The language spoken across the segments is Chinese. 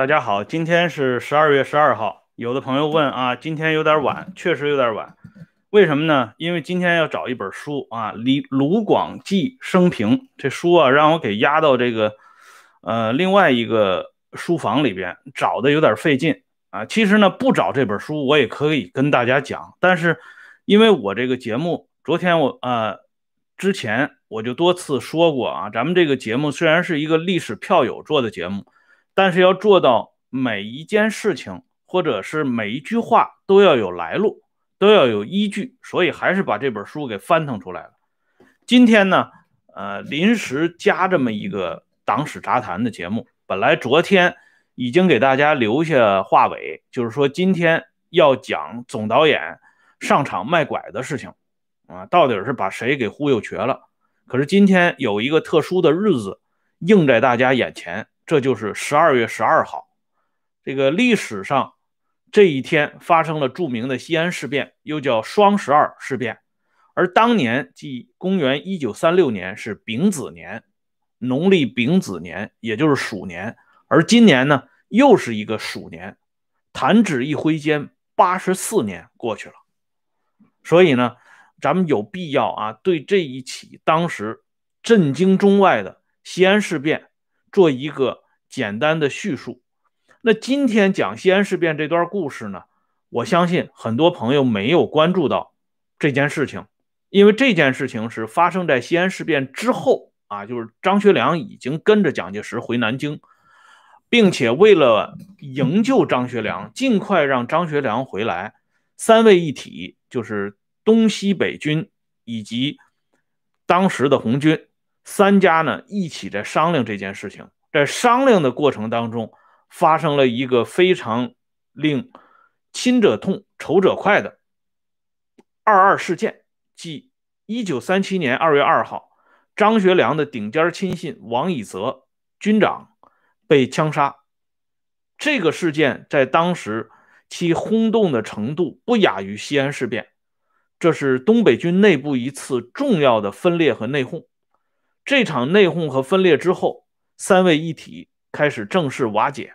大家好，今天是十二月十二号。有的朋友问啊，今天有点晚，确实有点晚。为什么呢？因为今天要找一本书啊，《李卢广记生平》这书啊，让我给压到这个呃另外一个书房里边，找的有点费劲啊。其实呢，不找这本书我也可以跟大家讲，但是因为我这个节目，昨天我呃之前我就多次说过啊，咱们这个节目虽然是一个历史票友做的节目。但是要做到每一件事情或者是每一句话都要有来路，都要有依据，所以还是把这本书给翻腾出来了。今天呢，呃，临时加这么一个党史杂谈的节目。本来昨天已经给大家留下话尾，就是说今天要讲总导演上场卖拐的事情啊，到底是把谁给忽悠瘸了？可是今天有一个特殊的日子映在大家眼前。这就是十二月十二号，这个历史上这一天发生了著名的西安事变，又叫双十二事变。而当年即公元一九三六年是丙子年，农历丙子年，也就是鼠年。而今年呢，又是一个鼠年。弹指一挥间，八十四年过去了。所以呢，咱们有必要啊，对这一起当时震惊中外的西安事变。做一个简单的叙述。那今天讲西安事变这段故事呢，我相信很多朋友没有关注到这件事情，因为这件事情是发生在西安事变之后啊，就是张学良已经跟着蒋介石回南京，并且为了营救张学良，尽快让张学良回来，三位一体就是东西北军以及当时的红军。三家呢一起在商量这件事情，在商量的过程当中，发生了一个非常令亲者痛、仇者快的二二事件，即一九三七年二月二号，张学良的顶尖亲信王以泽军长被枪杀。这个事件在当时其轰动的程度不亚于西安事变，这是东北军内部一次重要的分裂和内讧。这场内讧和分裂之后，三位一体开始正式瓦解。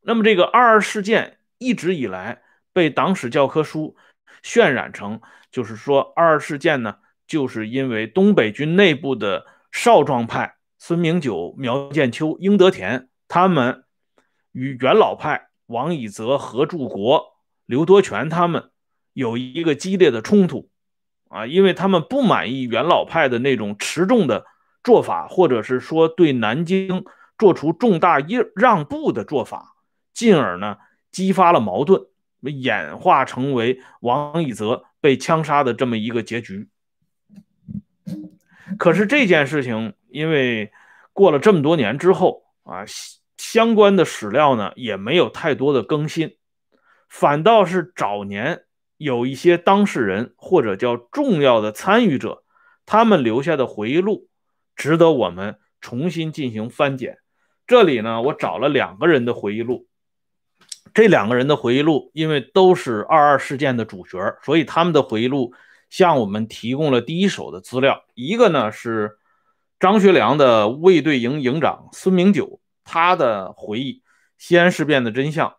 那么，这个二二事件一直以来被党史教科书渲染成，就是说二二事件呢，就是因为东北军内部的少壮派孙明九、苗建秋、英德田他们与元老派王以泽、何柱国、刘多全他们有一个激烈的冲突。啊，因为他们不满意元老派的那种持重的做法，或者是说对南京做出重大让让步的做法，进而呢激发了矛盾，演化成为王以泽被枪杀的这么一个结局。可是这件事情，因为过了这么多年之后啊，相关的史料呢也没有太多的更新，反倒是早年。有一些当事人或者叫重要的参与者，他们留下的回忆录值得我们重新进行翻检。这里呢，我找了两个人的回忆录，这两个人的回忆录因为都是二二事件的主角，所以他们的回忆录向我们提供了第一手的资料。一个呢是张学良的卫队营营长孙明九，他的回忆西安事变的真相；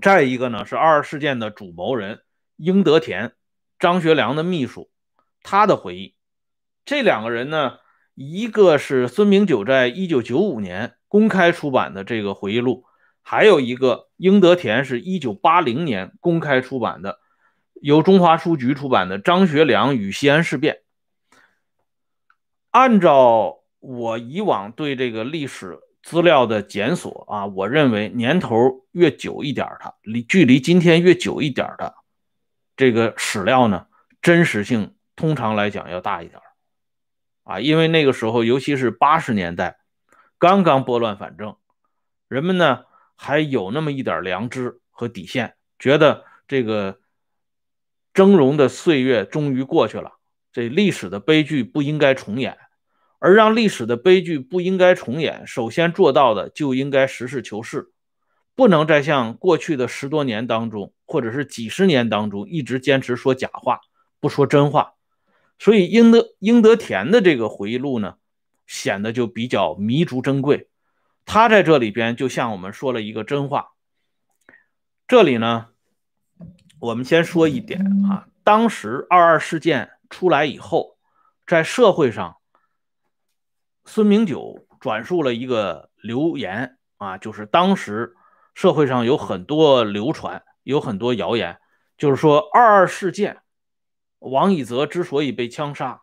再一个呢是二二事件的主谋人。英德田，张学良的秘书，他的回忆。这两个人呢，一个是孙明九在一九九五年公开出版的这个回忆录，还有一个英德田是一九八零年公开出版的，由中华书局出版的《张学良与西安事变》。按照我以往对这个历史资料的检索啊，我认为年头越久一点的，离距离今天越久一点的。这个史料呢，真实性通常来讲要大一点啊，因为那个时候，尤其是八十年代，刚刚拨乱反正，人们呢还有那么一点良知和底线，觉得这个峥嵘的岁月终于过去了，这历史的悲剧不应该重演，而让历史的悲剧不应该重演，首先做到的就应该实事求是。不能再像过去的十多年当中，或者是几十年当中，一直坚持说假话，不说真话。所以，英德英德田的这个回忆录呢，显得就比较弥足珍贵。他在这里边就向我们说了一个真话。这里呢，我们先说一点啊，当时二二事件出来以后，在社会上，孙明九转述了一个流言啊，就是当时社会上有很多流传，有很多谣言，就是说二二事件，王以泽之所以被枪杀，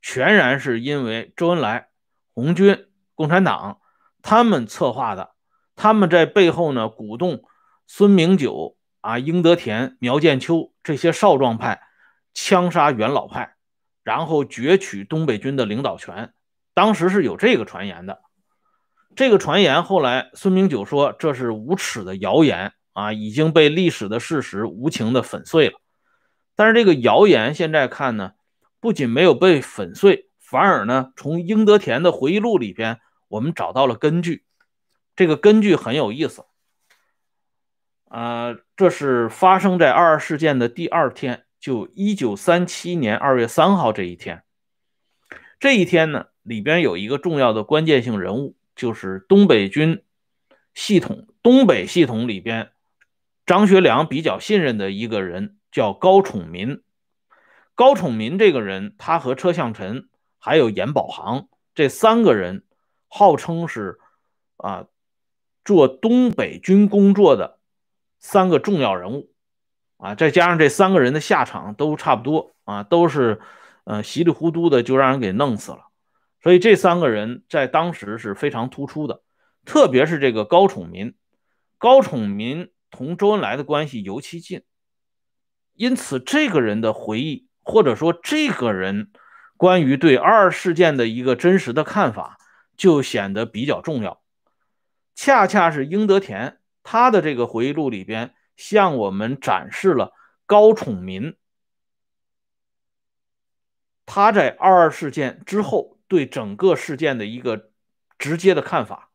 全然是因为周恩来、红军、共产党。他们策划的，他们在背后呢鼓动孙明九啊、英德田、苗建秋这些少壮派枪杀元老派，然后攫取东北军的领导权。当时是有这个传言的。这个传言后来孙明九说这是无耻的谣言啊，已经被历史的事实无情的粉碎了。但是这个谣言现在看呢，不仅没有被粉碎，反而呢从英德田的回忆录里边。我们找到了根据，这个根据很有意思。呃，这是发生在二二事件的第二天，就一九三七年二月三号这一天。这一天呢，里边有一个重要的关键性人物，就是东北军系统东北系统里边张学良比较信任的一个人，叫高宠民。高宠民这个人，他和车向臣还有阎宝航这三个人。号称是啊，做东北军工作的三个重要人物啊，再加上这三个人的下场都差不多啊，都是呃稀里糊涂的就让人给弄死了。所以这三个人在当时是非常突出的，特别是这个高宠民，高宠民同周恩来的关系尤其近，因此这个人的回忆或者说这个人关于对二二事件的一个真实的看法。就显得比较重要，恰恰是英德田他的这个回忆录里边向我们展示了高宠民他在二二事件之后对整个事件的一个直接的看法。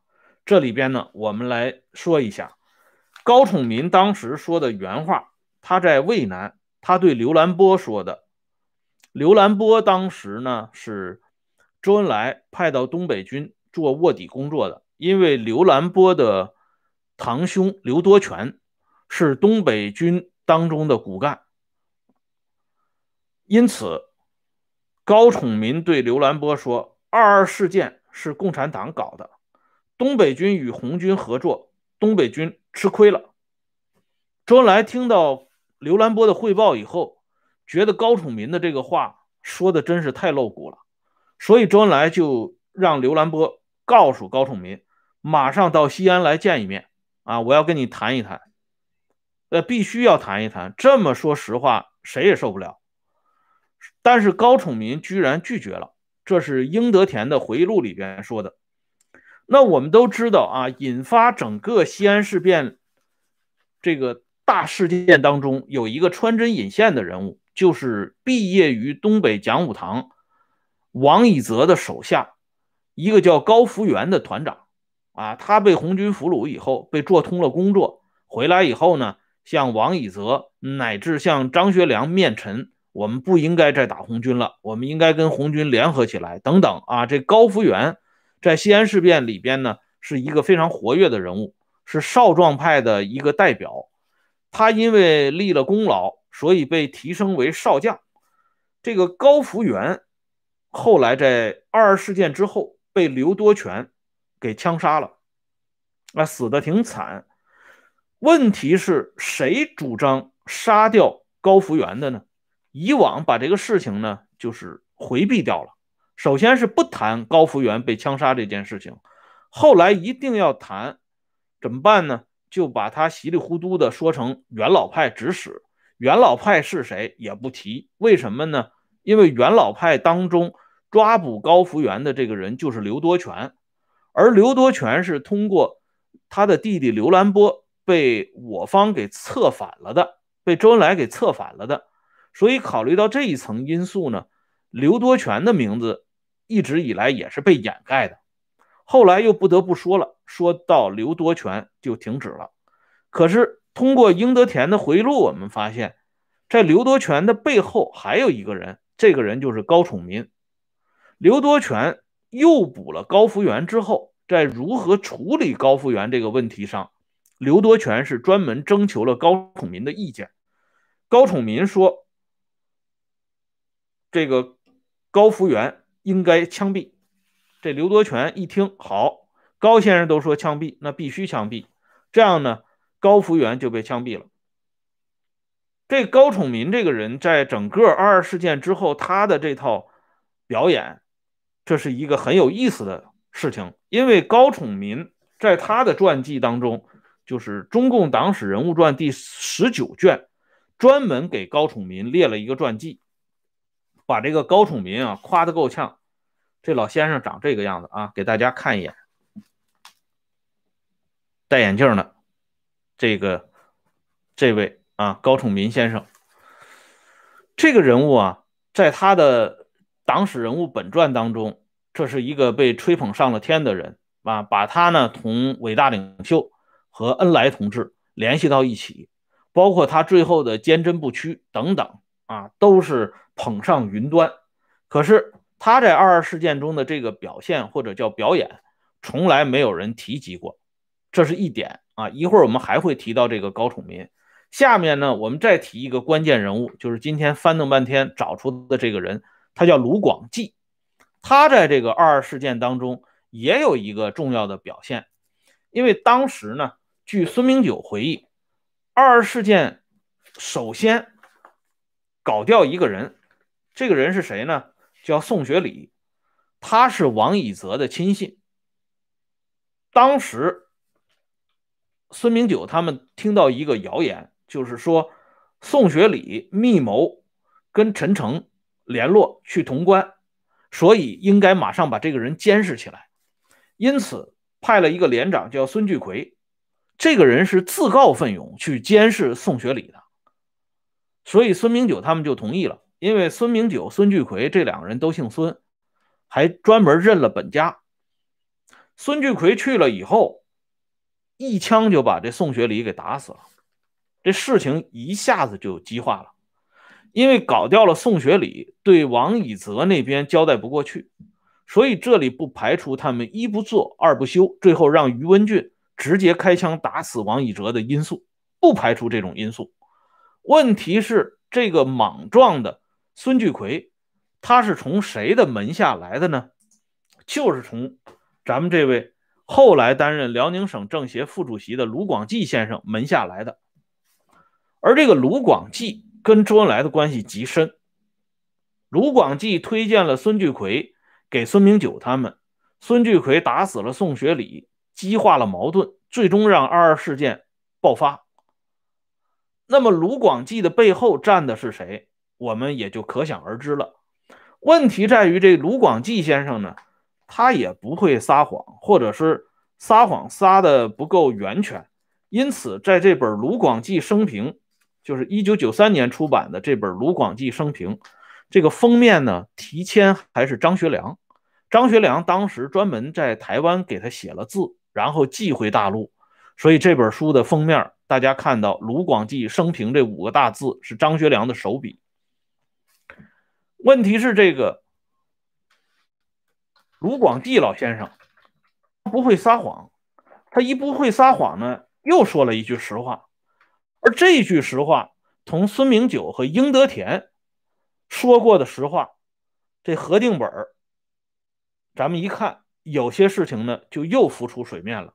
这里边呢，我们来说一下高宠民当时说的原话。他在渭南，他对刘兰波说的。刘兰波当时呢是。周恩来派到东北军做卧底工作的，因为刘兰波的堂兄刘多全是东北军当中的骨干，因此高宠民对刘兰波说：“二二事件是共产党搞的，东北军与红军合作，东北军吃亏了。”周恩来听到刘兰波的汇报以后，觉得高崇民的这个话说的真是太露骨了。所以周恩来就让刘兰波告诉高崇民，马上到西安来见一面啊！我要跟你谈一谈，呃，必须要谈一谈。这么说实话，谁也受不了。但是高崇民居然拒绝了，这是英德田的回忆录里边说的。那我们都知道啊，引发整个西安事变这个大事件当中，有一个穿针引线的人物，就是毕业于东北讲武堂。王以泽的手下，一个叫高福元的团长，啊，他被红军俘虏以后，被做通了工作，回来以后呢，向王以泽乃至向张学良面陈，我们不应该再打红军了，我们应该跟红军联合起来，等等啊。这高福元在西安事变里边呢，是一个非常活跃的人物，是少壮派的一个代表。他因为立了功劳，所以被提升为少将。这个高福元。后来在二二事件之后被刘多全给枪杀了，啊，死的挺惨。问题是谁主张杀掉高福元的呢？以往把这个事情呢就是回避掉了。首先是不谈高福元被枪杀这件事情，后来一定要谈，怎么办呢？就把他稀里糊涂的说成元老派指使，元老派是谁也不提。为什么呢？因为元老派当中。抓捕高福元的这个人就是刘多全，而刘多全是通过他的弟弟刘兰波被我方给策反了的，被周恩来给策反了的。所以考虑到这一层因素呢，刘多全的名字一直以来也是被掩盖的。后来又不得不说了，说到刘多全就停止了。可是通过英德田的回忆录，我们发现，在刘多全的背后还有一个人，这个人就是高宠民。刘多全诱捕了高福元之后，在如何处理高福源这个问题上，刘多全是专门征求了高宠民的意见。高宠民说：“这个高福源应该枪毙。”这刘多全一听，好，高先生都说枪毙，那必须枪毙。这样呢，高福源就被枪毙了。这高宠民这个人，在整个二二事件之后，他的这套表演，这是一个很有意思的事情。因为高宠民在他的传记当中，就是《中共党史人物传》第十九卷，专门给高宠民列了一个传记，把这个高宠民啊夸得够呛。这老先生长这个样子啊，给大家看一眼，戴眼镜的这个这位。啊，高崇民先生，这个人物啊，在他的党史人物本传当中，这是一个被吹捧上了天的人啊，把他呢同伟大领袖和恩来同志联系到一起，包括他最后的坚贞不屈等等啊，都是捧上云端。可是他在二二事件中的这个表现或者叫表演，从来没有人提及过，这是一点啊。一会儿我们还会提到这个高崇民。下面呢，我们再提一个关键人物，就是今天翻腾半天找出的这个人，他叫卢广记。他在这个二二事件当中也有一个重要的表现，因为当时呢，据孙明九回忆，二二事件首先搞掉一个人，这个人是谁呢？叫宋学礼，他是王以泽的亲信。当时孙明九他们听到一个谣言。就是说，宋学礼密谋跟陈诚联络去潼关，所以应该马上把这个人监视起来。因此派了一个连长叫孙聚奎，这个人是自告奋勇去监视宋学礼的。所以孙明九他们就同意了，因为孙明九、孙聚奎这两个人都姓孙，还专门认了本家。孙聚奎去了以后，一枪就把这宋学礼给打死了。这事情一下子就激化了，因为搞掉了宋学礼，对王以泽那边交代不过去，所以这里不排除他们一不做二不休，最后让于文俊直接开枪打死王以泽的因素，不排除这种因素。问题是这个莽撞的孙聚奎，他是从谁的门下来的呢？就是从咱们这位后来担任辽宁省政协副主席的卢广济先生门下来的。而这个卢广济跟周恩来的关系极深，卢广济推荐了孙聚奎给孙明九他们，孙聚奎打死了宋学礼，激化了矛盾，最终让二二事件爆发。那么卢广济的背后站的是谁？我们也就可想而知了。问题在于这卢广记先生呢，他也不会撒谎，或者是撒谎撒的不够圆全，因此在这本卢广记生平。就是一九九三年出版的这本《卢广记生平》，这个封面呢，题签还是张学良。张学良当时专门在台湾给他写了字，然后寄回大陆，所以这本书的封面，大家看到“卢广记生平”这五个大字是张学良的手笔。问题是，这个卢广记老先生不会撒谎，他一不会撒谎呢，又说了一句实话。而这句实话，同孙明九和英德田说过的实话，这核定本儿，咱们一看，有些事情呢，就又浮出水面了。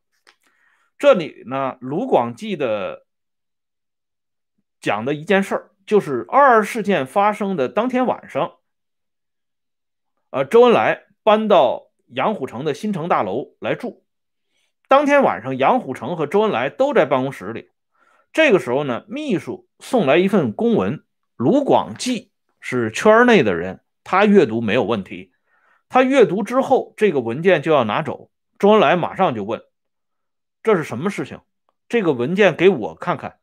这里呢，卢广记的讲的一件事儿，就是二二事件发生的当天晚上，呃，周恩来搬到杨虎城的新城大楼来住。当天晚上，杨虎城和周恩来都在办公室里。这个时候呢，秘书送来一份公文。卢广记是圈内的人，他阅读没有问题。他阅读之后，这个文件就要拿走。周恩来马上就问：“这是什么事情？这个文件给我看看。”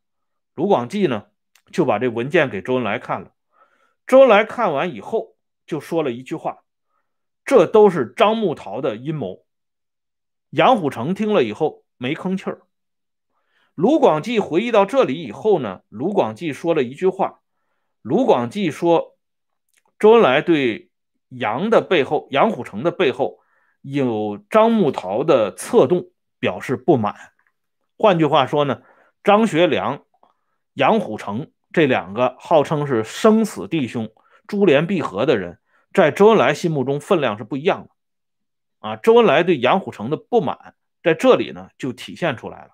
卢广记呢，就把这文件给周恩来看了。周恩来看完以后，就说了一句话：“这都是张木桃的阴谋。”杨虎城听了以后没吭气儿。卢广记回忆到这里以后呢，卢广记说了一句话。卢广记说：“周恩来对杨的背后，杨虎城的背后有张木桃的策动表示不满。换句话说呢，张学良、杨虎城这两个号称是生死弟兄、珠联璧合的人，在周恩来心目中分量是不一样的。啊，周恩来对杨虎城的不满在这里呢就体现出来了。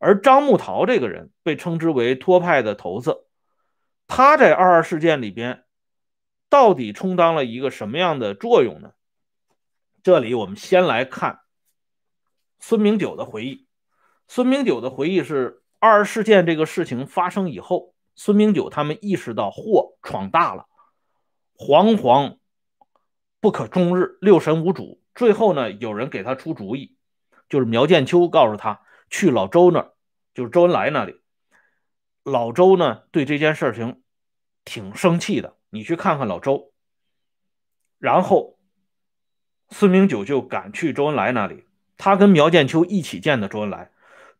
而张木桃这个人被称之为托派的头子，他在二二事件里边到底充当了一个什么样的作用呢？这里我们先来看孙明九的回忆。孙明九的回忆是二二事件这个事情发生以后，孙明九他们意识到祸闯大了，惶惶不可终日，六神无主。最后呢，有人给他出主意，就是苗建秋告诉他去老周那儿，就是周恩来那里。老周呢对这件事情挺生气的，你去看看老周。然后孙明九就赶去周恩来那里，他跟苗建秋一起见的周恩来。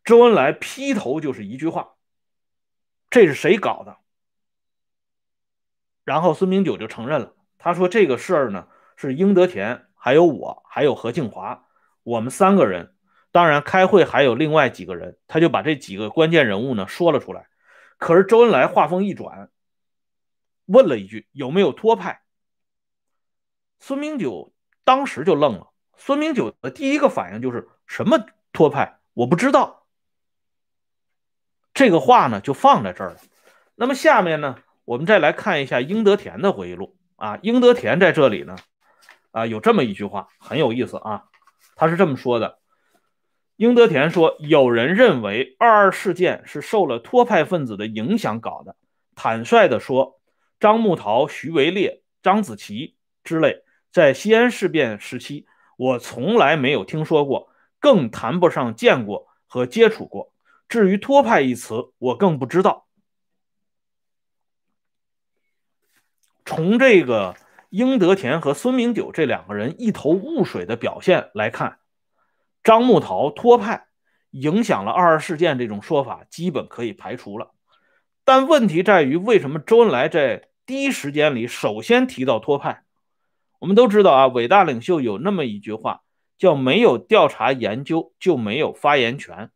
周恩来劈头就是一句话：“这是谁搞的？”然后孙明九就承认了，他说：“这个事儿呢是英德田。”还有我，还有何庆华，我们三个人，当然开会还有另外几个人，他就把这几个关键人物呢说了出来。可是周恩来话锋一转，问了一句：“有没有托派？”孙明九当时就愣了。孙明九的第一个反应就是：“什么托派？我不知道。”这个话呢就放在这儿了。那么下面呢，我们再来看一下英德田的回忆录啊。英德田在这里呢。啊，有这么一句话很有意思啊，他是这么说的：英德田说，有人认为二二事件是受了托派分子的影响搞的。坦率地说，张木桃、徐维烈、张子琪之类，在西安事变时期，我从来没有听说过，更谈不上见过和接触过。至于托派一词，我更不知道。从这个。英德田和孙明九这两个人一头雾水的表现来看，张木桃托派影响了二二事件这种说法基本可以排除了。但问题在于，为什么周恩来在第一时间里首先提到托派？我们都知道啊，伟大领袖有那么一句话，叫“没有调查研究就没有发言权”。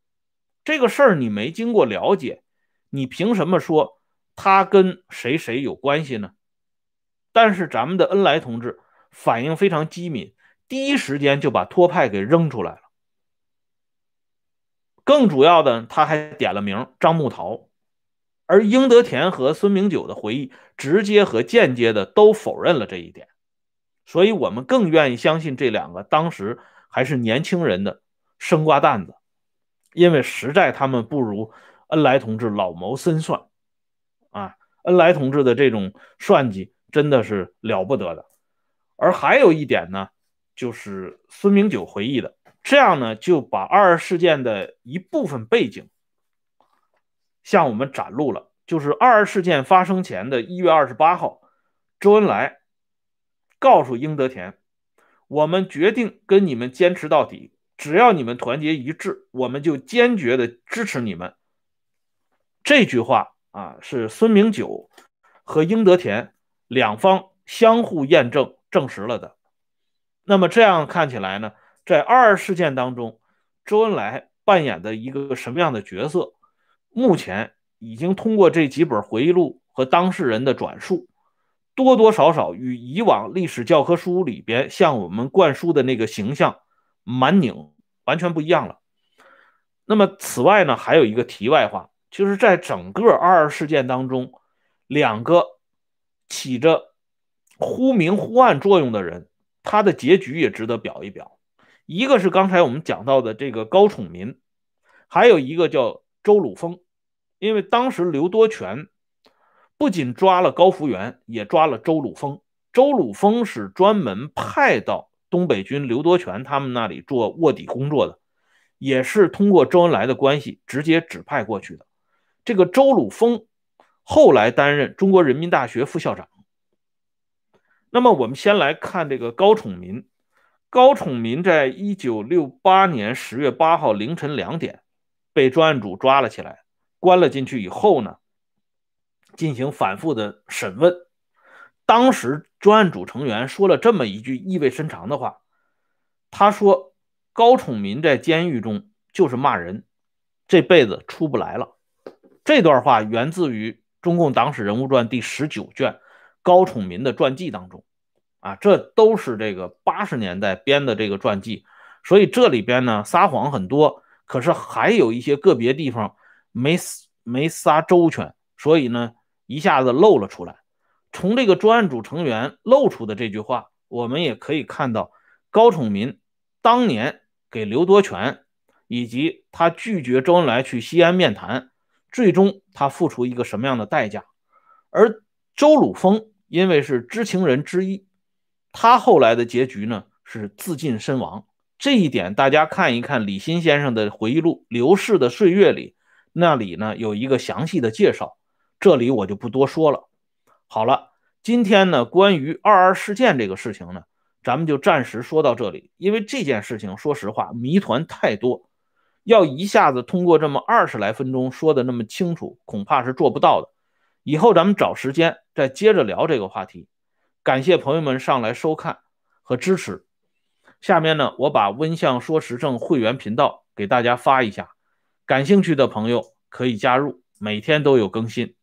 这个事儿你没经过了解，你凭什么说他跟谁谁有关系呢？但是咱们的恩来同志反应非常机敏，第一时间就把托派给扔出来了。更主要的，他还点了名张木桃，而英德田和孙明九的回忆直接和间接的都否认了这一点，所以我们更愿意相信这两个当时还是年轻人的生瓜蛋子，因为实在他们不如恩来同志老谋深算啊，恩来同志的这种算计。真的是了不得的，而还有一点呢，就是孙明九回忆的，这样呢就把二二事件的一部分背景向我们展露了。就是二二事件发生前的一月二十八号，周恩来告诉英德田：“我们决定跟你们坚持到底，只要你们团结一致，我们就坚决的支持你们。”这句话啊，是孙明九和英德田。两方相互验证证实了的，那么这样看起来呢，在二二事件当中，周恩来扮演的一个什么样的角色？目前已经通过这几本回忆录和当事人的转述，多多少少与以往历史教科书里边向我们灌输的那个形象蛮拧完全不一样了。那么此外呢，还有一个题外话，就是在整个二二事件当中，两个。起着忽明忽暗作用的人，他的结局也值得表一表。一个是刚才我们讲到的这个高宠民，还有一个叫周鲁峰。因为当时刘多全不仅抓了高福元，也抓了周鲁峰。周鲁峰是专门派到东北军刘多全他们那里做卧底工作的，也是通过周恩来的关系直接指派过去的。这个周鲁峰。后来担任中国人民大学副校长。那么，我们先来看这个高宠民。高宠民在一九六八年十月八号凌晨两点被专案组抓了起来，关了进去以后呢，进行反复的审问。当时专案组成员说了这么一句意味深长的话：“他说高宠民在监狱中就是骂人，这辈子出不来了。这段话源自于《中共党史人物传》第十九卷高宠民的传记当中，啊，这都是这个八十年代编的这个传记，所以这里边呢撒谎很多，可是还有一些个别地方没没撒周全，所以呢一下子露了出来。从这个专案组成员露出的这句话，我们也可以看到高宠民当年给刘多全以及他拒绝周恩来去西安面谈，最终他付出一个什么样的代价。而周鲁峰因为是知情人之一，他后来的结局呢是自尽身亡。这一点大家看一看李新先生的回忆录《刘氏的岁月》里，那里呢有一个详细的介绍，这里我就不多说了。好了，今天呢，关于二二事件这个事情呢，咱们就暂时说到这里。因为这件事情，说实话，谜团太多，要一下子通过这么二十来分钟说的那么清楚，恐怕是做不到的。以后咱们找时间再接着聊这个话题。感谢朋友们上来收看和支持。下面呢，我把温相说时政会员频道给大家发一下，感兴趣的朋友可以加入，每天都有更新。